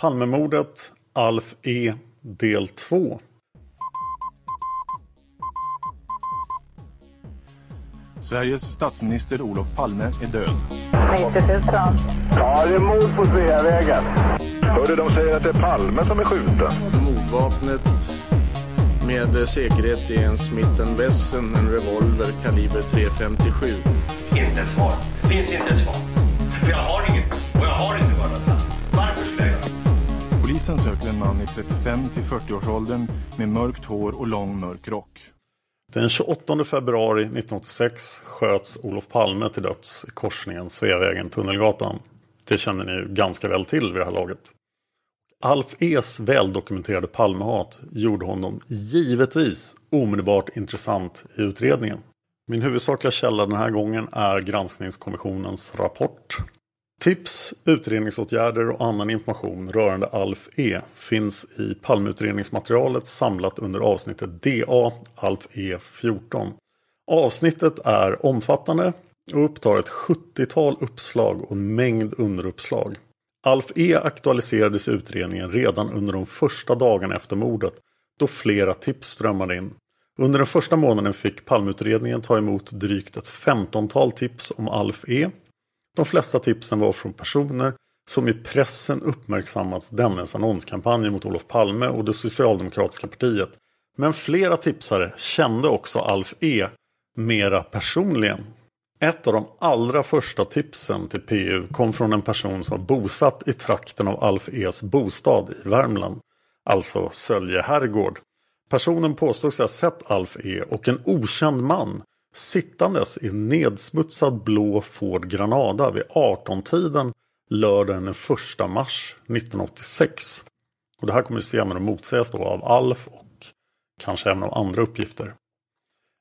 Palmemordet Alf E del 2 Sveriges statsminister Olof Palme är död. 90 000. Ja, det är mord på Sveavägen. Hörde de säger att det är Palme som är skjuten. Mordvapnet med säkerhet är en Smith Wesson, en revolver kaliber .357. Inte ett svar. Det finns inte ett svar. För jag har inget. Polisen söker en man i 35 till 40-årsåldern med mörkt hår och lång mörk rock. Den 28 februari 1986 sköts Olof Palme till döds i korsningen Sveavägen-Tunnelgatan. Det känner ni ju ganska väl till vid det här laget. Alf E's väldokumenterade Palmehat gjorde honom givetvis omedelbart intressant i utredningen. Min huvudsakliga källa den här gången är granskningskommissionens rapport. Tips, utredningsåtgärder och annan information rörande Alf E finns i Palmeutredningsmaterialet samlat under avsnittet DA Alf E 14. Avsnittet är omfattande och upptar ett 70-tal uppslag och en mängd underuppslag. Alf E aktualiserades i utredningen redan under de första dagarna efter mordet då flera tips strömmade in. Under den första månaden fick Palmeutredningen ta emot drygt ett 15-tal tips om Alf E de flesta tipsen var från personer som i pressen uppmärksammats dennes annonskampanj mot Olof Palme och det socialdemokratiska partiet. Men flera tipsare kände också Alf E mera personligen. Ett av de allra första tipsen till PU kom från en person som var bosatt i trakten av Alf E's bostad i Värmland, alltså Sölje herrgård. Personen påstod sig ha sett Alf E och en okänd man sittandes i en nedsmutsad blå Ford Granada vid 18-tiden lördagen den 1 mars 1986. Och det här kommer senare att motsägas då av Alf och kanske även av andra uppgifter.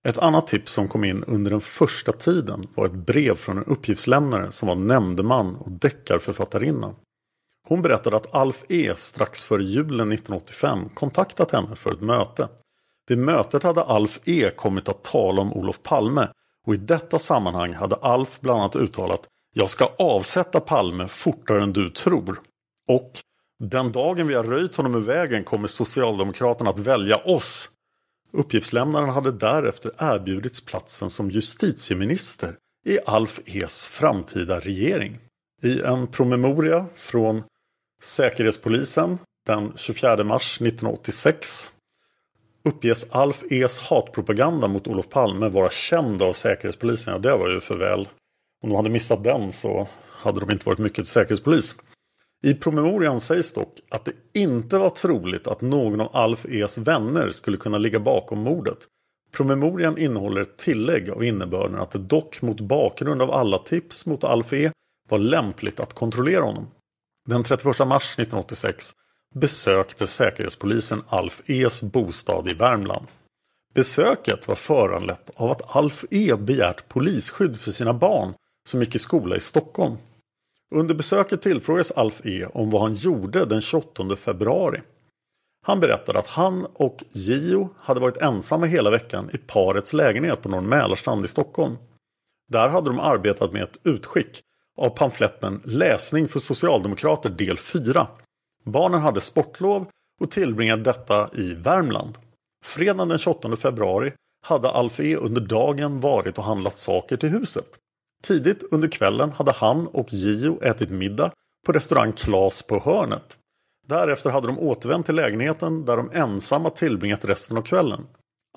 Ett annat tips som kom in under den första tiden var ett brev från en uppgiftslämnare som var nämndeman och deckarförfattarinna. Hon berättade att Alf E strax före julen 1985 kontaktat henne för ett möte. Vid mötet hade Alf E kommit att tala om Olof Palme och i detta sammanhang hade Alf bland annat uttalat Jag ska avsätta Palme fortare än du tror. Och Den dagen vi har röjt honom ur vägen kommer Socialdemokraterna att välja oss. Uppgiftslämnaren hade därefter erbjudits platsen som justitieminister i Alf E's framtida regering. I en promemoria från Säkerhetspolisen den 24 mars 1986 uppges Alf E's hatpropaganda mot Olof Palme vara känd av Säkerhetspolisen. Ja, det var ju för väl. Om de hade missat den så hade de inte varit mycket till Säkerhetspolis. I promemorian sägs dock att det inte var troligt att någon av Alf E's vänner skulle kunna ligga bakom mordet. Promemorian innehåller ett tillägg av innebörden att det dock mot bakgrund av alla tips mot Alf E var lämpligt att kontrollera honom. Den 31 mars 1986 besökte Säkerhetspolisen Alf E's bostad i Värmland. Besöket var föranlett av att Alf E begärt polisskydd för sina barn som gick i skola i Stockholm. Under besöket tillfrågades Alf E om vad han gjorde den 28 februari. Han berättade att han och Gio hade varit ensamma hela veckan i parets lägenhet på Norr Mälarstrand i Stockholm. Där hade de arbetat med ett utskick av pamfletten Läsning för Socialdemokrater del 4. Barnen hade sportlov och tillbringade detta i Värmland. Fredagen den 28 februari hade Alf E under dagen varit och handlat saker till huset. Tidigt under kvällen hade han och Gio ätit middag på restaurang Klas på hörnet. Därefter hade de återvänt till lägenheten där de ensamma tillbringat resten av kvällen.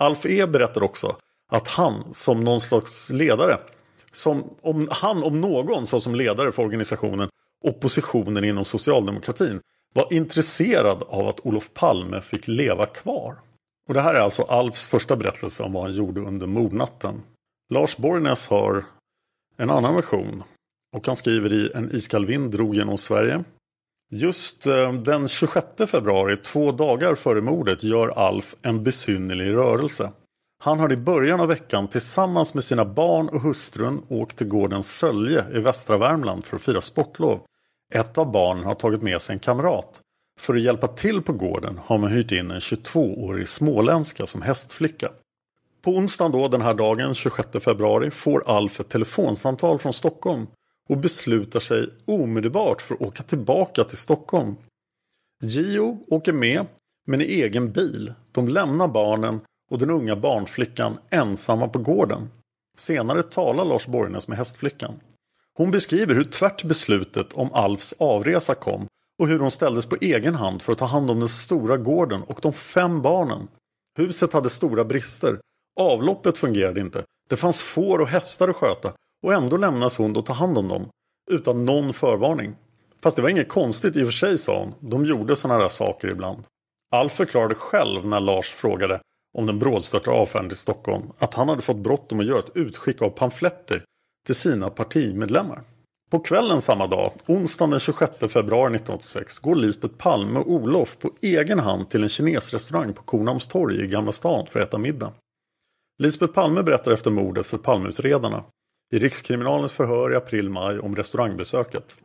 Alf E berättar också att han som någon slags ledare, som om, han om någon såsom ledare för organisationen Oppositionen inom socialdemokratin var intresserad av att Olof Palme fick leva kvar. Och det här är alltså Alfs första berättelse om vad han gjorde under mordnatten. Lars Borgnäs har en annan version och han skriver i En iskall vind drog genom Sverige. Just eh, den 26 februari, två dagar före mordet, gör Alf en besynnerlig rörelse. Han har i början av veckan tillsammans med sina barn och hustrun åkt till gården Sölje i västra Värmland för att fira sportlov. Ett av barnen har tagit med sig en kamrat. För att hjälpa till på gården har man hyrt in en 22-årig småländska som hästflicka. På onsdagen då, den här dagen, 26 februari, får Alf ett telefonsamtal från Stockholm och beslutar sig omedelbart för att åka tillbaka till Stockholm. Gio åker med, men i egen bil. De lämnar barnen och den unga barnflickan ensamma på gården. Senare talar Lars Borgnäs med hästflickan. Hon beskriver hur tvärt beslutet om Alfs avresa kom och hur hon ställdes på egen hand för att ta hand om den stora gården och de fem barnen. Huset hade stora brister. Avloppet fungerade inte. Det fanns får och hästar att sköta och ändå lämnas hon att ta hand om dem. Utan någon förvarning. Fast det var inget konstigt i och för sig sa hon. De gjorde sådana där saker ibland. Alf förklarade själv när Lars frågade om den brådstörtade avfärden till Stockholm att han hade fått bråttom att göra ett utskick av pamfletter till sina partimedlemmar. På kvällen samma dag, onsdagen den 26 februari 1986, går Lisbeth Palme och Olof på egen hand till en kinesrestaurang på Kornhamns torg i Gamla stan för att äta middag. Lisbeth Palme berättar efter mordet för Palmeutredarna i Rikskriminalens förhör i april-maj om restaurangbesöket.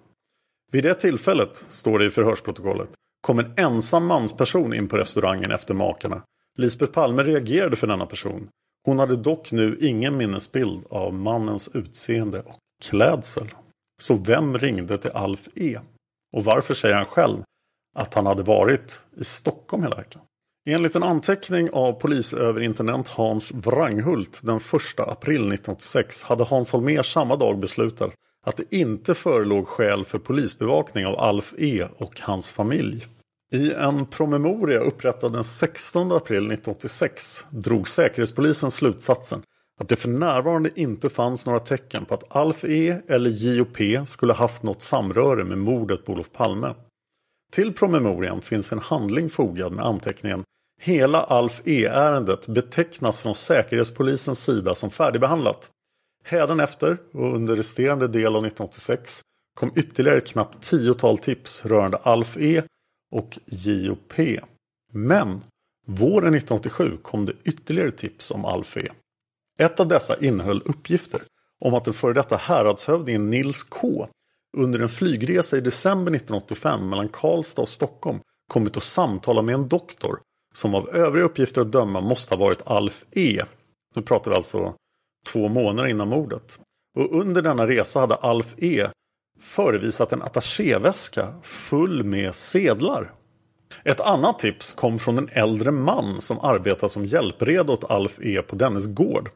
Vid det tillfället, står det i förhörsprotokollet, kom en ensam mansperson in på restaurangen efter makarna. Lisbeth Palme reagerade för denna person. Hon hade dock nu ingen minnesbild av mannens utseende och klädsel. Så vem ringde till Alf E? Och varför säger han själv att han hade varit i Stockholm hela veckan? Enligt en anteckning av polisöverintendent Hans Wranghult den 1 april 1986 hade Hans Holmér samma dag beslutat att det inte förelåg skäl för polisbevakning av Alf E och hans familj. I en promemoria upprättad den 16 april 1986 drog Säkerhetspolisen slutsatsen att det för närvarande inte fanns några tecken på att Alf E eller JOP skulle haft något samröre med mordet på Olof Palme. Till promemorian finns en handling fogad med anteckningen Hela Alf E-ärendet betecknas från Säkerhetspolisens sida som färdigbehandlat. Hädanefter och under resterande del av 1986 kom ytterligare ett knappt tiotal tips rörande Alf E och JOP. Men våren 1987 kom det ytterligare tips om Alf E. Ett av dessa innehöll uppgifter om att den före detta häradshövdingen Nils K under en flygresa i december 1985 mellan Karlstad och Stockholm kommit att samtala med en doktor som av övriga uppgifter att döma måste ha varit Alf E. Nu pratar vi alltså två månader innan mordet. Och under denna resa hade Alf E förevisat en attachéväska full med sedlar. Ett annat tips kom från en äldre man som arbetar som hjälpreda åt Alf E på dennes gård.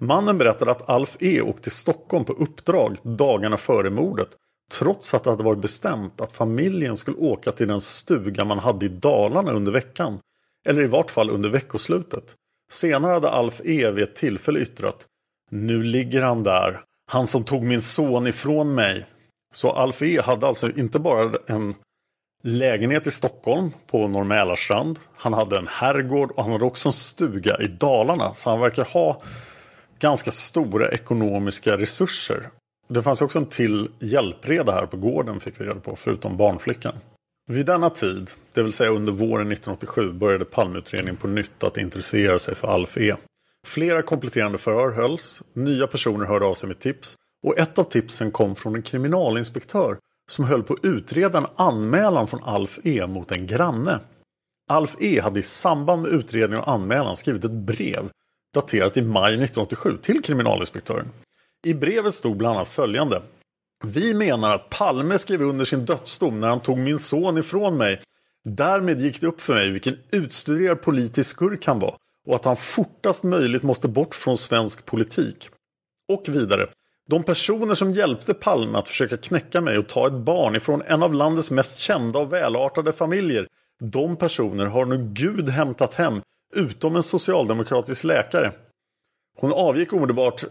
Mannen berättade att Alf E åkte till Stockholm på uppdrag dagarna före mordet trots att det hade varit bestämt att familjen skulle åka till den stuga man hade i Dalarna under veckan eller i vart fall under veckoslutet. Senare hade Alf E vid ett tillfälle yttrat Nu ligger han där, han som tog min son ifrån mig. Så Alf E hade alltså inte bara en lägenhet i Stockholm på Norr Mälarstrand. Han hade en herrgård och han hade också en stuga i Dalarna. Så han verkar ha ganska stora ekonomiska resurser. Det fanns också en till hjälpreda här på gården fick vi reda på, förutom barnflickan. Vid denna tid, det vill säga under våren 1987, började Palmeutredningen på nytt att intressera sig för Alf E. Flera kompletterande förhör hölls, nya personer hörde av sig med tips och ett av tipsen kom från en kriminalinspektör som höll på att utreda en anmälan från Alf E mot en granne. Alf E hade i samband med utredningen och anmälan skrivit ett brev daterat i maj 1987 till kriminalinspektören. I brevet stod bland annat följande. Vi menar att Palme skrev under sin dödsdom när han tog min son ifrån mig. Därmed gick det upp för mig vilken utstuderad politisk skurk han var och att han fortast möjligt måste bort från svensk politik. Och vidare. De personer som hjälpte Palme att försöka knäcka mig och ta ett barn ifrån en av landets mest kända och välartade familjer. De personer har nu Gud hämtat hem, utom en socialdemokratisk läkare. Hon avgick omedelbart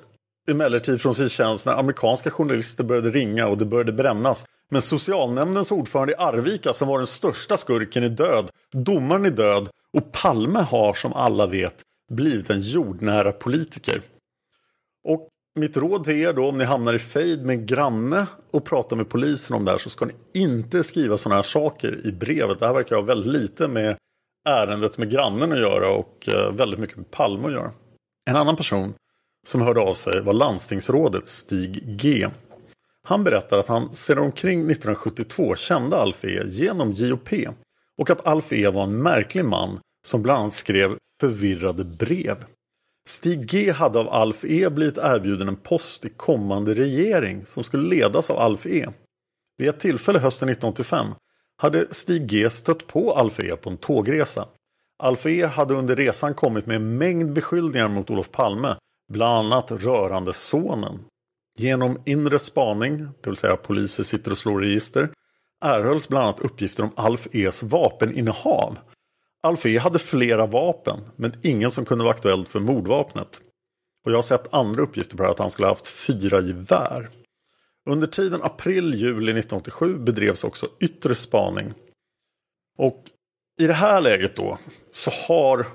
emellertid från sin tjänst när amerikanska journalister började ringa och det började brännas. Men socialnämndens ordförande i Arvika som var den största skurken är död. Domaren är död och Palme har som alla vet blivit en jordnära politiker. Och mitt råd till er då om ni hamnar i fejd med en granne och pratar med polisen om det här så ska ni inte skriva sådana här saker i brevet. Det här verkar ha väldigt lite med ärendet med grannen att göra och eh, väldigt mycket med Palme att göra. En annan person som hörde av sig var landstingsrådet Stig G. Han berättar att han sedan omkring 1972 kände Alf E genom JOP och att Alf E var en märklig man som bland annat skrev förvirrade brev. Stig G hade av Alf E blivit erbjuden en post i kommande regering som skulle ledas av Alf E. Vid ett tillfälle hösten 1985 hade Stig G stött på Alf E på en tågresa. Alf E hade under resan kommit med en mängd beskyllningar mot Olof Palme, bland annat rörande sonen. Genom inre spaning, det vill säga poliser sitter och slår register, erhölls bland annat uppgifter om Alf E's vapeninnehav. Alf E hade flera vapen, men ingen som kunde vara aktuellt för mordvapnet. Och jag har sett andra uppgifter på det här, att han skulle ha haft fyra gevär. Under tiden april-juli 1987 bedrevs också yttre spaning. Och i det här läget då så har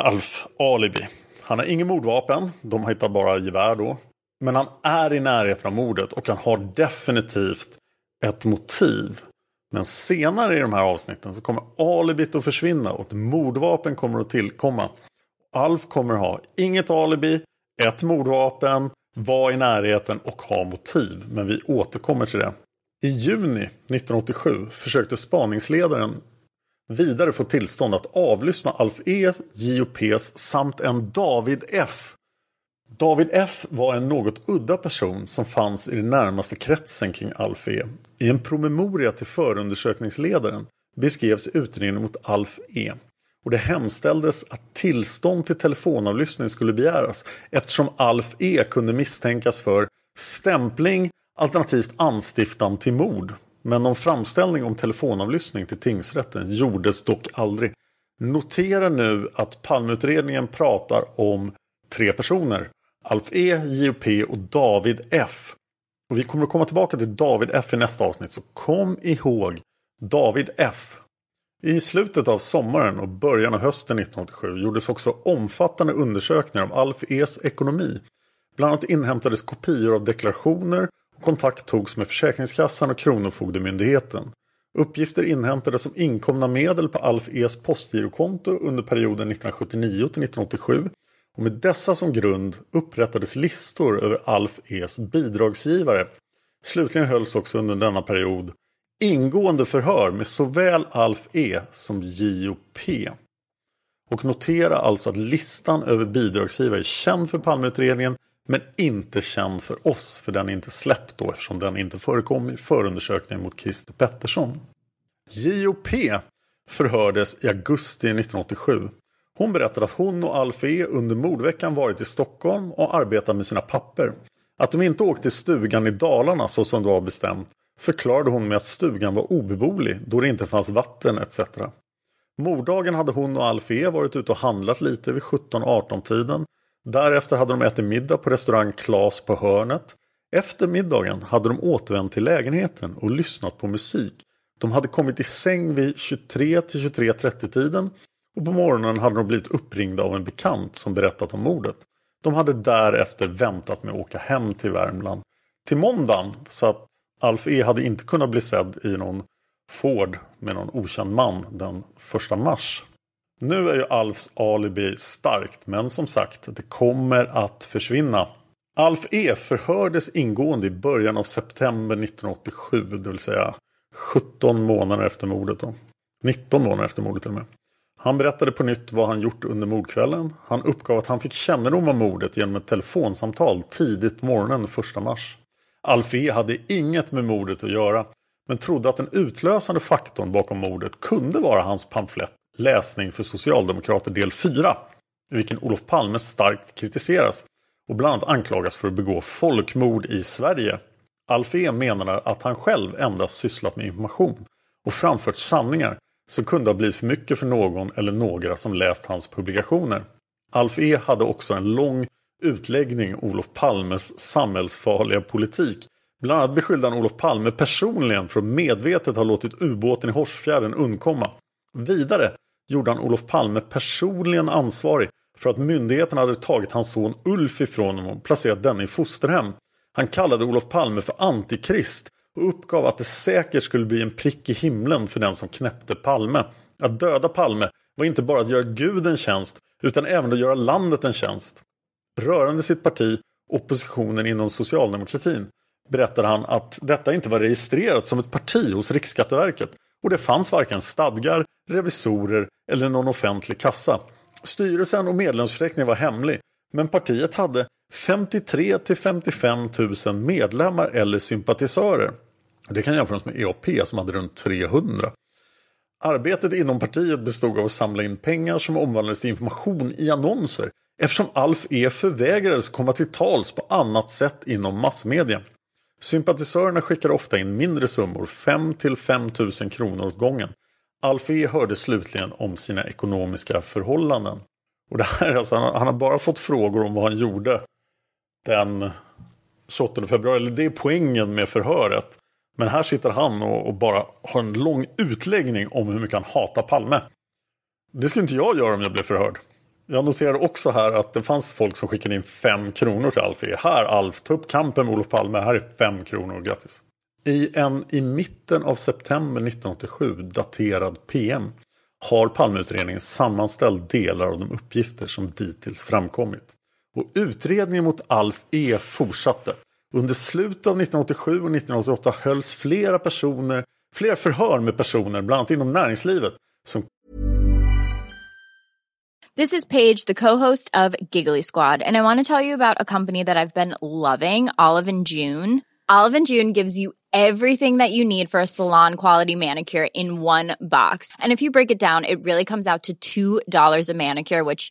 Alf alibi. Han har ingen mordvapen, de har hittat bara gevär då. Men han är i närheten av mordet och han har definitivt ett motiv. Men senare i de här avsnitten så kommer alibit att försvinna och ett mordvapen kommer att tillkomma. Alf kommer ha inget alibi, ett mordvapen, vara i närheten och ha motiv. Men vi återkommer till det. I juni 1987 försökte spaningsledaren vidare få tillstånd att avlyssna Alf E, JOPs samt en David F. David F var en något udda person som fanns i den närmaste kretsen kring Alf E. I en promemoria till förundersökningsledaren beskrevs utredningen mot Alf E. Och det hemställdes att tillstånd till telefonavlyssning skulle begäras eftersom Alf E kunde misstänkas för stämpling alternativt anstiftan till mord. Men någon framställning om telefonavlyssning till tingsrätten gjordes dock aldrig. Notera nu att Palmeutredningen pratar om tre personer. Alf E, JOP och David F. Och vi kommer att komma tillbaka till David F i nästa avsnitt så kom ihåg David F. I slutet av sommaren och början av hösten 1987 gjordes också omfattande undersökningar av Alf E's ekonomi. Bland annat inhämtades kopior av deklarationer och kontakt togs med Försäkringskassan och Kronofogdemyndigheten. Uppgifter inhämtades om inkomna medel på Alf E's postgirokonto under perioden 1979 till 1987 och med dessa som grund upprättades listor över Alf E's bidragsgivare. Slutligen hölls också under denna period ingående förhör med såväl Alf E som JOP. Och notera alltså att listan över bidragsgivare är känd för Palmeutredningen men inte känd för oss för den är inte släppt då eftersom den inte förekom i förundersökningen mot Christer Pettersson. JOP förhördes i augusti 1987. Hon berättar att hon och Alfie under mordveckan varit i Stockholm och arbetat med sina papper. Att de inte åkt till stugan i Dalarna så som det var bestämt förklarade hon med att stugan var obeboelig då det inte fanns vatten etc. Morddagen hade hon och Alfie varit ute och handlat lite vid 17-18 tiden. Därefter hade de ätit middag på restaurang Klas på hörnet. Efter middagen hade de återvänt till lägenheten och lyssnat på musik. De hade kommit i säng vid 23 till 23.30 tiden och på morgonen hade de blivit uppringda av en bekant som berättat om mordet. De hade därefter väntat med att åka hem till Värmland till måndagen så att Alf E hade inte kunnat bli sedd i någon Ford med någon okänd man den 1 mars. Nu är ju Alfs alibi starkt men som sagt det kommer att försvinna. Alf E förhördes ingående i början av september 1987, det vill säga 17 månader efter mordet. Då. 19 månader efter mordet till och med. Han berättade på nytt vad han gjort under mordkvällen. Han uppgav att han fick kännedom om mordet genom ett telefonsamtal tidigt på morgonen 1 mars. Alfie hade inget med mordet att göra men trodde att den utlösande faktorn bakom mordet kunde vara hans pamflett Läsning för Socialdemokrater del 4 i vilken Olof Palme starkt kritiseras och bland annat anklagas för att begå folkmord i Sverige. Alfie menar att han själv endast sysslat med information och framfört sanningar som kunde ha blivit för mycket för någon eller några som läst hans publikationer. Alf E hade också en lång utläggning om Olof Palmes samhällsfarliga politik. Bland annat beskyllde han Olof Palme personligen för att medvetet ha låtit ubåten i Horsfjärden undkomma. Vidare gjorde han Olof Palme personligen ansvarig för att myndigheterna hade tagit hans son Ulf ifrån honom och placerat denne i fosterhem. Han kallade Olof Palme för antikrist och uppgav att det säkert skulle bli en prick i himlen för den som knäppte Palme. Att döda Palme var inte bara att göra Gud en tjänst utan även att göra landet en tjänst. Rörande sitt parti, oppositionen inom socialdemokratin, berättade han att detta inte var registrerat som ett parti hos Riksskatteverket och det fanns varken stadgar, revisorer eller någon offentlig kassa. Styrelsen och medlemsförteckningen var hemlig men partiet hade 53 till 55 000 medlemmar eller sympatisörer. Det kan jämföras med EAP som hade runt 300. Arbetet inom partiet bestod av att samla in pengar som omvandlades till information i annonser eftersom Alf E förvägrades komma till tals på annat sätt inom massmedia. Sympatisörerna skickade ofta in mindre summor, 5 till 5 000 kronor åt gången. Alf E hörde slutligen om sina ekonomiska förhållanden. Och det här, alltså, han, han har bara fått frågor om vad han gjorde den 28 februari. Eller det är poängen med förhöret. Men här sitter han och, och, bara har en lång utläggning om hur mycket han hatar Palme. Det skulle inte jag göra om jag blev förhörd. Jag noterade också här att det fanns folk som skickade in fem kronor till Alf. E. Här Alf, ta upp kampen med Olof Palme. Här är fem kronor, grattis. I en i mitten av september 1987 daterad PM har Palmeutredningen sammanställt delar av de uppgifter som dittills framkommit. Och utredningen mot Alf E fortsatte. Under slutet av 1987 och 1988 hölls flera personer, flera förhör med personer, bland annat inom näringslivet, som This is Paige, the co-host of Giggly Squad, and I want to tell you about a company that I've been loving, Olive and June. Olive and June gives you everything that you need for a salon quality manicure in one box. And if you break it down, it really comes out to $2 a manicure, which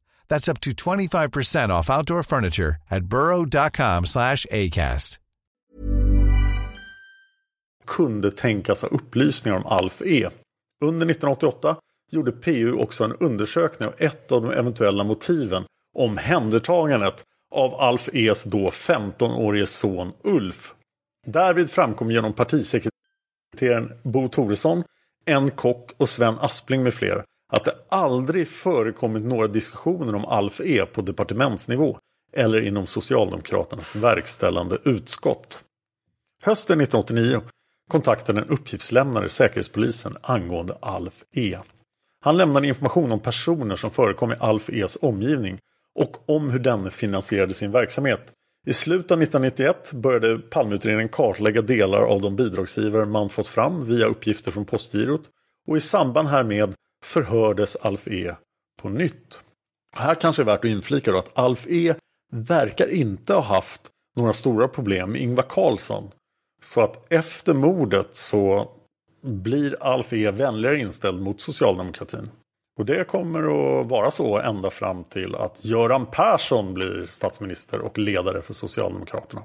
That's up to 25% off outdoor furniture at burrow.com slash acast. Kunde tänkas ha upplysningar om Alf E. Under 1988 gjorde PU också en undersökning av ett av de eventuella motiven om händertagandet av Alf E's då 15-årige son Ulf. Därvid framkom genom partisekreteraren Bo Toresson, en kock och Sven Aspling med flera att det aldrig förekommit några diskussioner om Alf E på departementsnivå eller inom Socialdemokraternas verkställande utskott. Hösten 1989 kontaktade en uppgiftslämnare Säkerhetspolisen angående Alf E. Han lämnade information om personer som förekom i Alf E's omgivning och om hur denne finansierade sin verksamhet. I slutet av 1991 började Palmeutredningen kartlägga delar av de bidragsgivare man fått fram via uppgifter från Postgirot och i samband härmed förhördes Alf E på nytt. Här kanske är värt att inflika då att Alf E verkar inte ha haft några stora problem med Ingvar Carlsson. Så att efter mordet så blir Alf E vänligare inställd mot socialdemokratin. Och det kommer att vara så ända fram till att Göran Persson blir statsminister och ledare för Socialdemokraterna.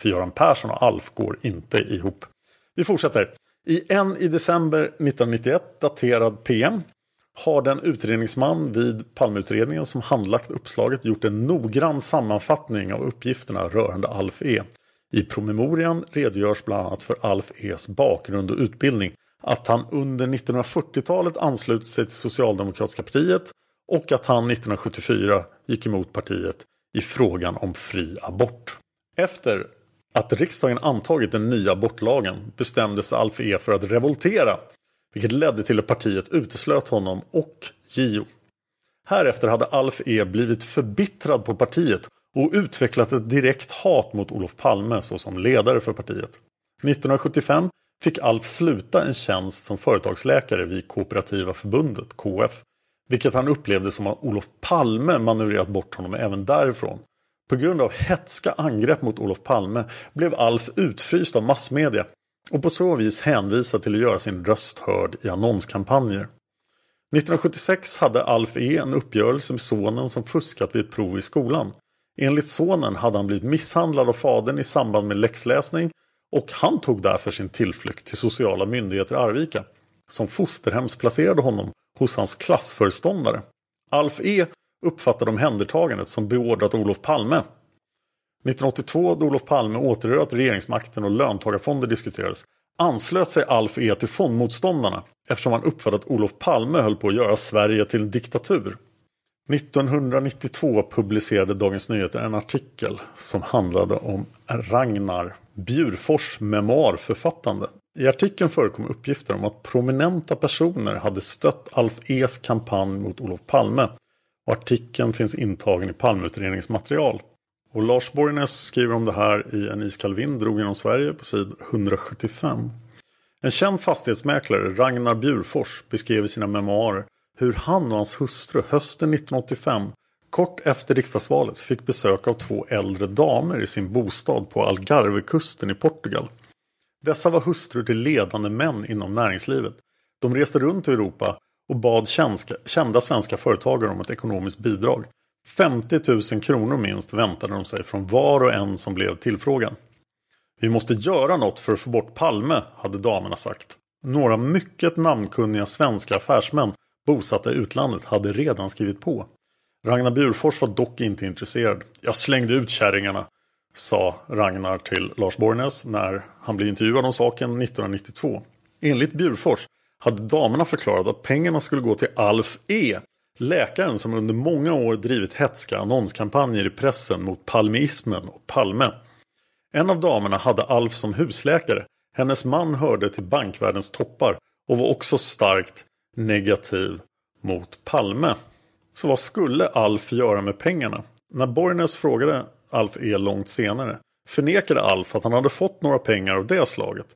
För Göran Persson och Alf går inte ihop. Vi fortsätter. I en i december 1991 daterad PM har den utredningsman vid Palmeutredningen som handlagt uppslaget gjort en noggrann sammanfattning av uppgifterna rörande Alf E. I promemorian redogörs bland annat för Alf E's bakgrund och utbildning att han under 1940-talet anslutit sig till Socialdemokratiska partiet och att han 1974 gick emot partiet i frågan om fri abort. Efter att riksdagen antagit den nya abortlagen bestämde sig Alf E för att revoltera vilket ledde till att partiet uteslöt honom och JO. Härefter hade Alf E blivit förbittrad på partiet och utvecklat ett direkt hat mot Olof Palme såsom ledare för partiet. 1975 fick Alf sluta en tjänst som företagsläkare vid Kooperativa förbundet, KF, vilket han upplevde som att Olof Palme manövrerat bort honom även därifrån. På grund av hetska angrepp mot Olof Palme blev Alf utfryst av massmedia och på så vis hänvisad till att göra sin röst hörd i annonskampanjer. 1976 hade Alf E en uppgörelse med sonen som fuskat vid ett prov i skolan. Enligt sonen hade han blivit misshandlad av fadern i samband med läxläsning och han tog därför sin tillflykt till sociala myndigheter i Arvika som fosterhemsplacerade honom hos hans klassföreståndare. Alf E uppfattade omhändertagandet som beordrat Olof Palme. 1982 då Olof Palme återerövrat regeringsmakten och löntagarfonder diskuterades anslöt sig Alf E till fondmotståndarna eftersom han uppfattade att Olof Palme höll på att göra Sverige till en diktatur. 1992 publicerade Dagens Nyheter en artikel som handlade om Ragnar Bjurfors memoarförfattande. I artikeln förekom uppgifter om att prominenta personer hade stött Alf E's kampanj mot Olof Palme artikeln finns intagen i palmutredningsmaterial. Och Lars Borgnäs skriver om det här i En iskall vind drog genom Sverige på sid 175. En känd fastighetsmäklare, Ragnar Bjurfors, beskrev i sina memoarer hur han och hans hustru hösten 1985, kort efter riksdagsvalet, fick besök av två äldre damer i sin bostad på Algarvekusten i Portugal. Dessa var hustrur till ledande män inom näringslivet. De reste runt i Europa och bad kända svenska företagare om ett ekonomiskt bidrag. 50 000 kronor minst väntade de sig från var och en som blev tillfrågad. Vi måste göra något för att få bort Palme, hade damerna sagt. Några mycket namnkunniga svenska affärsmän bosatta i utlandet hade redan skrivit på. Ragnar Bjurfors var dock inte intresserad. Jag slängde ut kärringarna, sa Ragnar till Lars Borgnäs när han blev intervjuad om saken 1992. Enligt Bjurfors hade damerna förklarat att pengarna skulle gå till Alf E. Läkaren som under många år drivit hetska annonskampanjer i pressen mot palmeismen och Palme. En av damerna hade Alf som husläkare. Hennes man hörde till bankvärldens toppar och var också starkt negativ mot Palme. Så vad skulle Alf göra med pengarna? När Borgnäs frågade Alf E långt senare förnekade Alf att han hade fått några pengar av det slaget.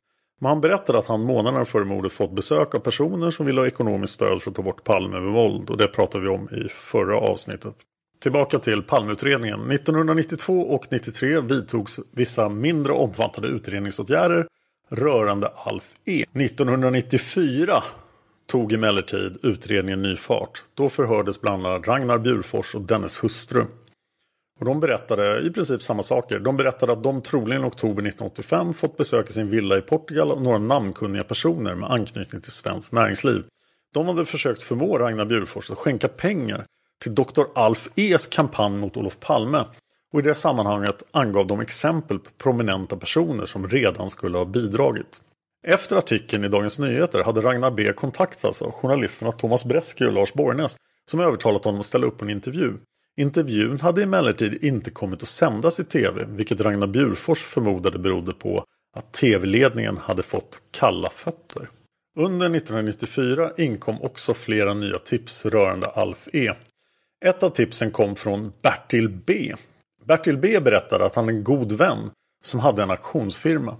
Men han berättade att han månaderna före mordet fått besök av personer som ville ha ekonomiskt stöd för att ta bort Palme med våld och det pratade vi om i förra avsnittet. Tillbaka till Palmeutredningen. 1992 och 1993 vidtogs vissa mindre omfattande utredningsåtgärder rörande Alf E. 1994 tog emellertid utredningen ny fart. Då förhördes bland annat Ragnar Bjurfors och dennes hustru. Och de berättade i princip samma saker. De berättade att de troligen i oktober 1985 fått besöka sin villa i Portugal och några namnkunniga personer med anknytning till svenskt näringsliv. De hade försökt förmå Ragnar Bjurfors att skänka pengar till Dr. Alf E's kampanj mot Olof Palme. Och i det sammanhanget angav de exempel på prominenta personer som redan skulle ha bidragit. Efter artikeln i Dagens Nyheter hade Ragnar B kontaktats av journalisterna Thomas Bresky och Lars Borgnäs som övertalat honom att ställa upp på en intervju. Intervjun hade emellertid inte kommit att sändas i tv, vilket Ragnar Bjurfors förmodade berodde på att tv-ledningen hade fått kalla fötter. Under 1994 inkom också flera nya tips rörande Alf E. Ett av tipsen kom från Bertil B. Bertil B berättade att han är en god vän som hade en auktionsfirma.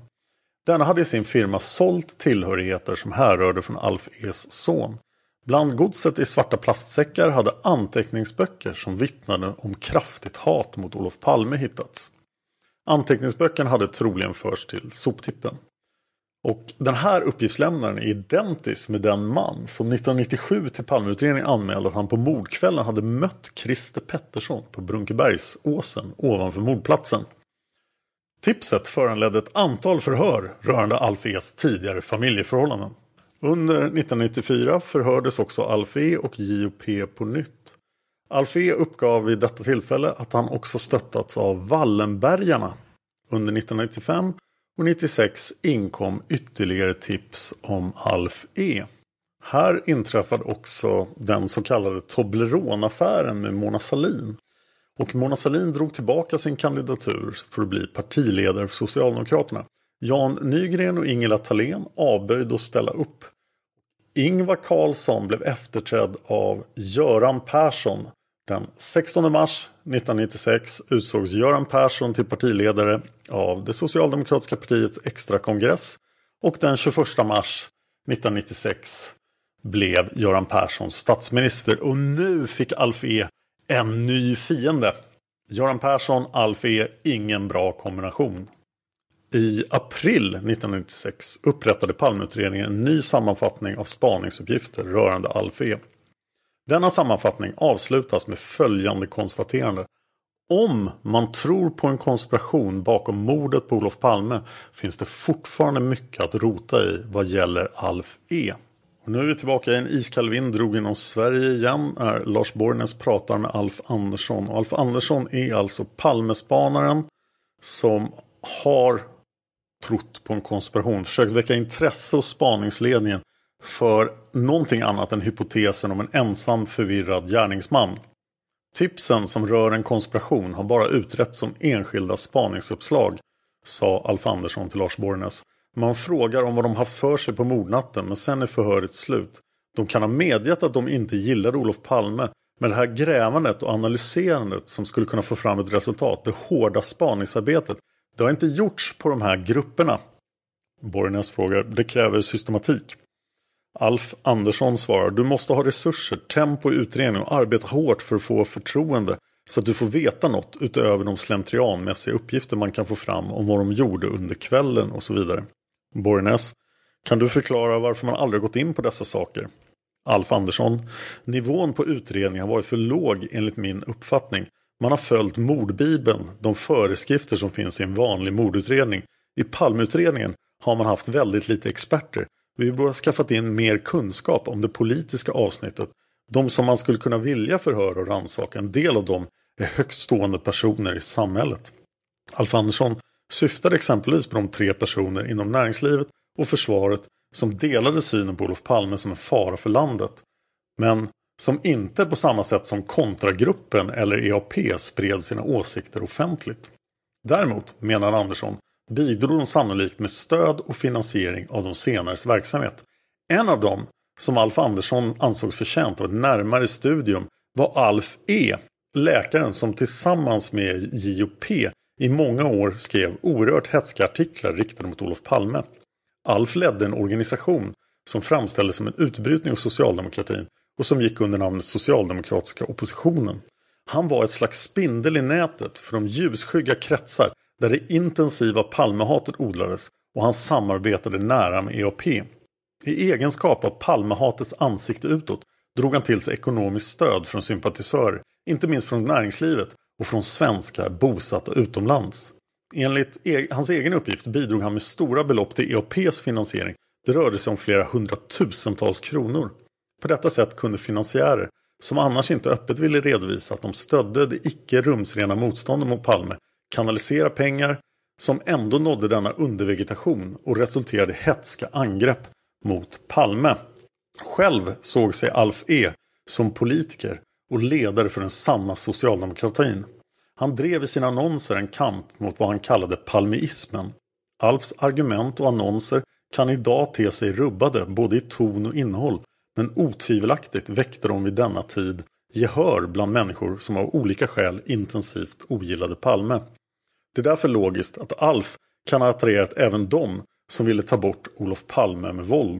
Denna hade i sin firma sålt tillhörigheter som härrörde från Alf E's son. Bland godset i svarta plastsäckar hade anteckningsböcker som vittnade om kraftigt hat mot Olof Palme hittats. Anteckningsböckerna hade troligen förts till soptippen. Och den här uppgiftslämnaren är identisk med den man som 1997 till Palmeutredningen anmälde att han på mordkvällen hade mött Christer Pettersson på Brunkebergsåsen ovanför mordplatsen. Tipset föranledde ett antal förhör rörande Alf E's tidigare familjeförhållanden. Under 1994 förhördes också Alf E och JOP på nytt. Alf E uppgav vid detta tillfälle att han också stöttats av Wallenbergarna. Under 1995 och 96 inkom ytterligare tips om Alf E. Här inträffade också den så kallade Toblerone-affären med Mona Sahlin. Och Mona Sahlin drog tillbaka sin kandidatur för att bli partiledare för Socialdemokraterna. Jan Nygren och Ingela Thalén avböjde att ställa upp. Ingvar Carlsson blev efterträdd av Göran Persson. Den 16 mars 1996 utsågs Göran Persson till partiledare av det socialdemokratiska partiets extrakongress och den 21 mars 1996 blev Göran Persson statsminister och nu fick Alf E en ny fiende. Göran Persson, Alf E, ingen bra kombination. I april 1996 upprättade Palmeutredningen en ny sammanfattning av spaningsuppgifter rörande Alf E. Denna sammanfattning avslutas med följande konstaterande. Om man tror på en konspiration bakom mordet på Olof Palme finns det fortfarande mycket att rota i vad gäller Alf E. Och nu är vi tillbaka i en iskall vind drog inom Sverige igen när Lars Borgnäs pratar med Alf Andersson. Och Alf Andersson är alltså Palmespanaren som har trott på en konspiration, försökt väcka intresse hos spaningsledningen för någonting annat än hypotesen om en ensam förvirrad gärningsman. Tipsen som rör en konspiration har bara utretts som enskilda spaningsuppslag, sa Alf Andersson till Lars Borgnäs. Man frågar om vad de haft för sig på mordnatten men sen är förhöret slut. De kan ha medgett att de inte gillade Olof Palme men det här grävandet och analyserandet som skulle kunna få fram ett resultat, det hårda spaningsarbetet, det har inte gjorts på de här grupperna. Borgnäs frågar, det kräver systematik. Alf Andersson svarar, du måste ha resurser, tempo i utredning och arbeta hårt för att få förtroende så att du får veta något utöver de slentrianmässiga uppgifter man kan få fram om vad de gjorde under kvällen och så vidare. Borgnäs, kan du förklara varför man aldrig gått in på dessa saker? Alf Andersson, nivån på utredningen har varit för låg enligt min uppfattning. Man har följt mordbibeln, de föreskrifter som finns i en vanlig mordutredning. I palmutredningen har man haft väldigt lite experter. Vi borde ha skaffat in mer kunskap om det politiska avsnittet. De som man skulle kunna vilja förhöra och rannsaka, en del av dem är högstående personer i samhället. Alf Andersson syftade exempelvis på de tre personer inom näringslivet och försvaret som delade synen på Olof Palme som en fara för landet. Men som inte på samma sätt som kontragruppen eller EAP spred sina åsikter offentligt. Däremot, menar Andersson, bidrog de sannolikt med stöd och finansiering av de senares verksamhet. En av dem, som Alf Andersson ansågs förtjänt av ett närmare studium, var Alf E. Läkaren som tillsammans med JOP i många år skrev oerhört hätska artiklar riktade mot Olof Palme. Alf ledde en organisation som framställdes som en utbrytning av socialdemokratin och som gick under namnet Socialdemokratiska oppositionen. Han var ett slags spindel i nätet för de ljusskygga kretsar där det intensiva Palmehatet odlades och han samarbetade nära med EAP. I egenskap av Palmehatets ansikte utåt drog han till sig ekonomiskt stöd från sympatisörer, inte minst från näringslivet och från svenskar bosatta utomlands. Enligt e hans egen uppgift bidrog han med stora belopp till EAPs finansiering. Det rörde sig om flera hundratusentals kronor. På detta sätt kunde finansiärer, som annars inte öppet ville redovisa att de stödde det icke rumsrena motståndet mot Palme, kanalisera pengar som ändå nådde denna undervegetation och resulterade i hetska angrepp mot Palme. Själv såg sig Alf E som politiker och ledare för den sanna socialdemokratin. Han drev i sina annonser en kamp mot vad han kallade palmeismen. Alfs argument och annonser kan idag te sig rubbade både i ton och innehåll men otvivelaktigt väckte de vid denna tid gehör bland människor som av olika skäl intensivt ogillade Palme. Det är därför logiskt att Alf kan ha attraherat även dem som ville ta bort Olof Palme med våld.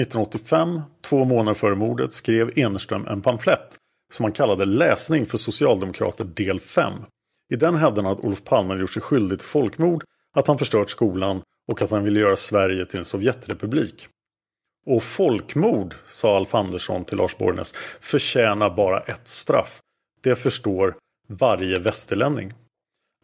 1985, två månader före mordet, skrev Enerström en pamflett som han kallade Läsning för Socialdemokrater del 5. I den hävdade han att Olof Palme gjort sig skyldig till folkmord, att han förstört skolan och att han ville göra Sverige till en Sovjetrepublik. Och folkmord, sa Alf Andersson till Lars Borgnäs, förtjänar bara ett straff. Det förstår varje västerlänning.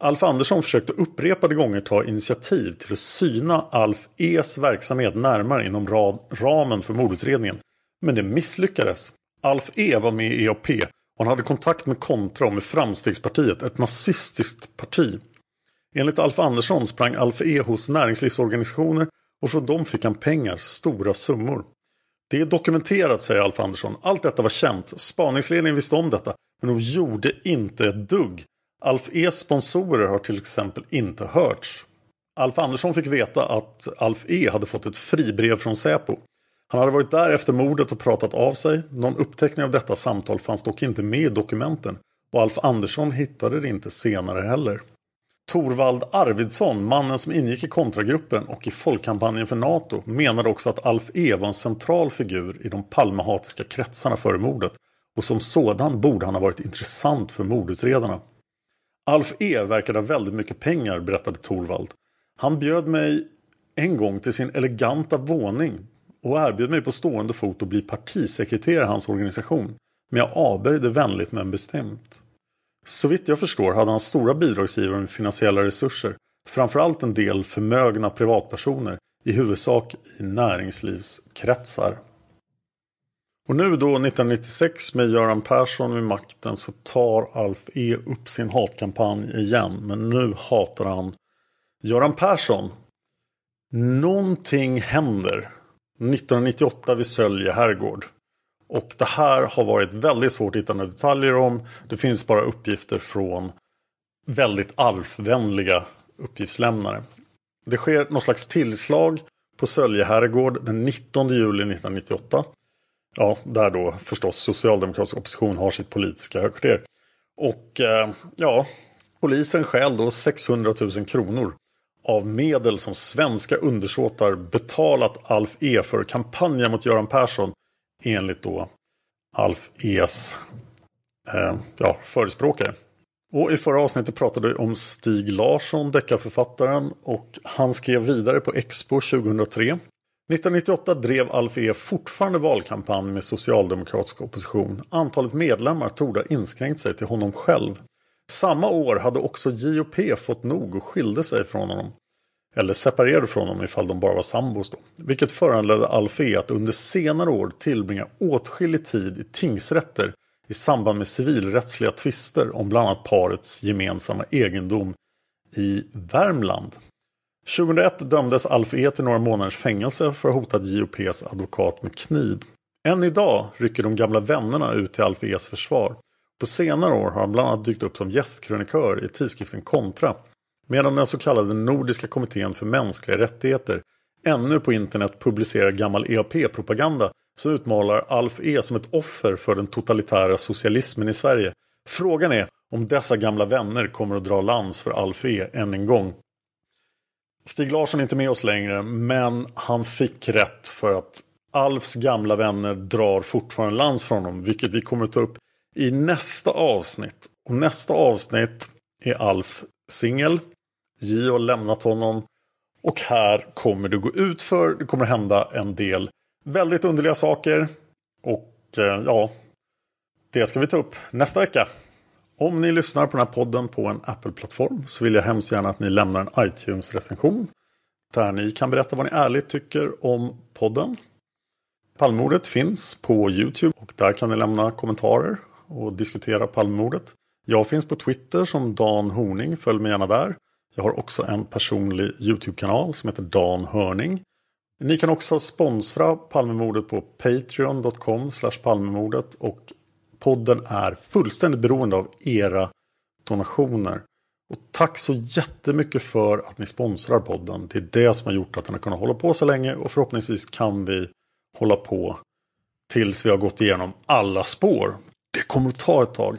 Alf Andersson försökte upprepade gånger ta initiativ till att syna Alf E's verksamhet närmare inom ramen för mordutredningen. Men det misslyckades. Alf E var med i EAP och han hade kontakt med Kontra och med Framstegspartiet, ett nazistiskt parti. Enligt Alf Andersson sprang Alf E hos näringslivsorganisationer och från dem fick han pengar, stora summor. Det är dokumenterat, säger Alf Andersson. Allt detta var känt. Spaningsledningen visste om detta, men de gjorde inte ett dugg. Alf E's sponsorer har till exempel inte hörts. Alf Andersson fick veta att Alf E hade fått ett fribrev från Säpo. Han hade varit där efter mordet och pratat av sig. Någon uppteckning av detta samtal fanns dock inte med i dokumenten och Alf Andersson hittade det inte senare heller. Torvald Arvidsson, mannen som ingick i kontragruppen och i folkkampanjen för NATO, menade också att Alf E var en central figur i de Palmehatiska kretsarna före mordet och som sådan borde han ha varit intressant för mordutredarna. Alf E verkade ha väldigt mycket pengar, berättade Torvald. Han bjöd mig en gång till sin eleganta våning och erbjöd mig på stående fot att bli partisekreterare i hans organisation. Men jag avböjde vänligt men bestämt. Så vitt jag förstår hade han stora bidragsgivare med finansiella resurser. Framförallt en del förmögna privatpersoner, i huvudsak i näringslivskretsar. Och nu då 1996 med Göran Persson vid makten så tar Alf E upp sin hatkampanj igen. Men nu hatar han Göran Persson. Någonting händer 1998 vid Sölje herrgård. Och det här har varit väldigt svårt att hitta några detaljer om. Det finns bara uppgifter från väldigt Alf-vänliga uppgiftslämnare. Det sker något slags tillslag på Sölje herrgård den 19 juli 1998. Ja, där då förstås socialdemokratisk opposition har sitt politiska högkvarter. Och eh, ja, polisen skäl då 600 000 kronor av medel som svenska undersåtar betalat Alf E för kampanjen mot Göran Persson enligt då Alf E's eh, ja, förespråkare. Och i förra avsnittet pratade vi om Stig Larsson, deckarförfattaren och han skrev vidare på Expo 2003. 1998 drev Alf E fortfarande valkampanj med socialdemokratisk opposition. Antalet medlemmar torde ha inskränkt sig till honom själv. Samma år hade också JOP fått nog och skilde sig från honom. Eller separerade från honom ifall de bara var sambos då. Vilket föranledde Alf E att under senare år tillbringa åtskillig tid i tingsrätter i samband med civilrättsliga tvister om bland annat parets gemensamma egendom i Värmland. 2001 dömdes Alf E till några månaders fängelse för att ha hotat JOPs advokat med kniv. Än idag rycker de gamla vännerna ut till Alf E's försvar. På senare år har han bland annat dykt upp som gästkrönikör i tidskriften Kontra. Medan den så kallade Nordiska kommittén för mänskliga rättigheter ännu på internet publicerar gammal EAP-propaganda så utmålar Alf E som ett offer för den totalitära socialismen i Sverige. Frågan är om dessa gamla vänner kommer att dra lans för Alf E än en gång. Stig Larsson är inte med oss längre men han fick rätt för att Alfs gamla vänner drar fortfarande lans från honom vilket vi kommer att ta upp i nästa avsnitt. Och nästa avsnitt är Alf singel. J har lämnat honom och här kommer det gå ut för. Det kommer hända en del väldigt underliga saker. Och eh, ja, det ska vi ta upp nästa vecka. Om ni lyssnar på den här podden på en Apple-plattform så vill jag hemskt gärna att ni lämnar en iTunes-recension. Där ni kan berätta vad ni ärligt tycker om podden. Palmordet finns på Youtube och där kan ni lämna kommentarer och diskutera Palmemordet. Jag finns på Twitter som Dan Horning, följ mig gärna där. Jag har också en personlig Youtube-kanal som heter Dan Hörning. Ni kan också sponsra Palmemordet på patreon.com palmemordet och podden är fullständigt beroende av era donationer. Och tack så jättemycket för att ni sponsrar podden. Det är det som har gjort att den har kunnat hålla på så länge och förhoppningsvis kan vi hålla på tills vi har gått igenom alla spår. Det kommer att ta ett tag.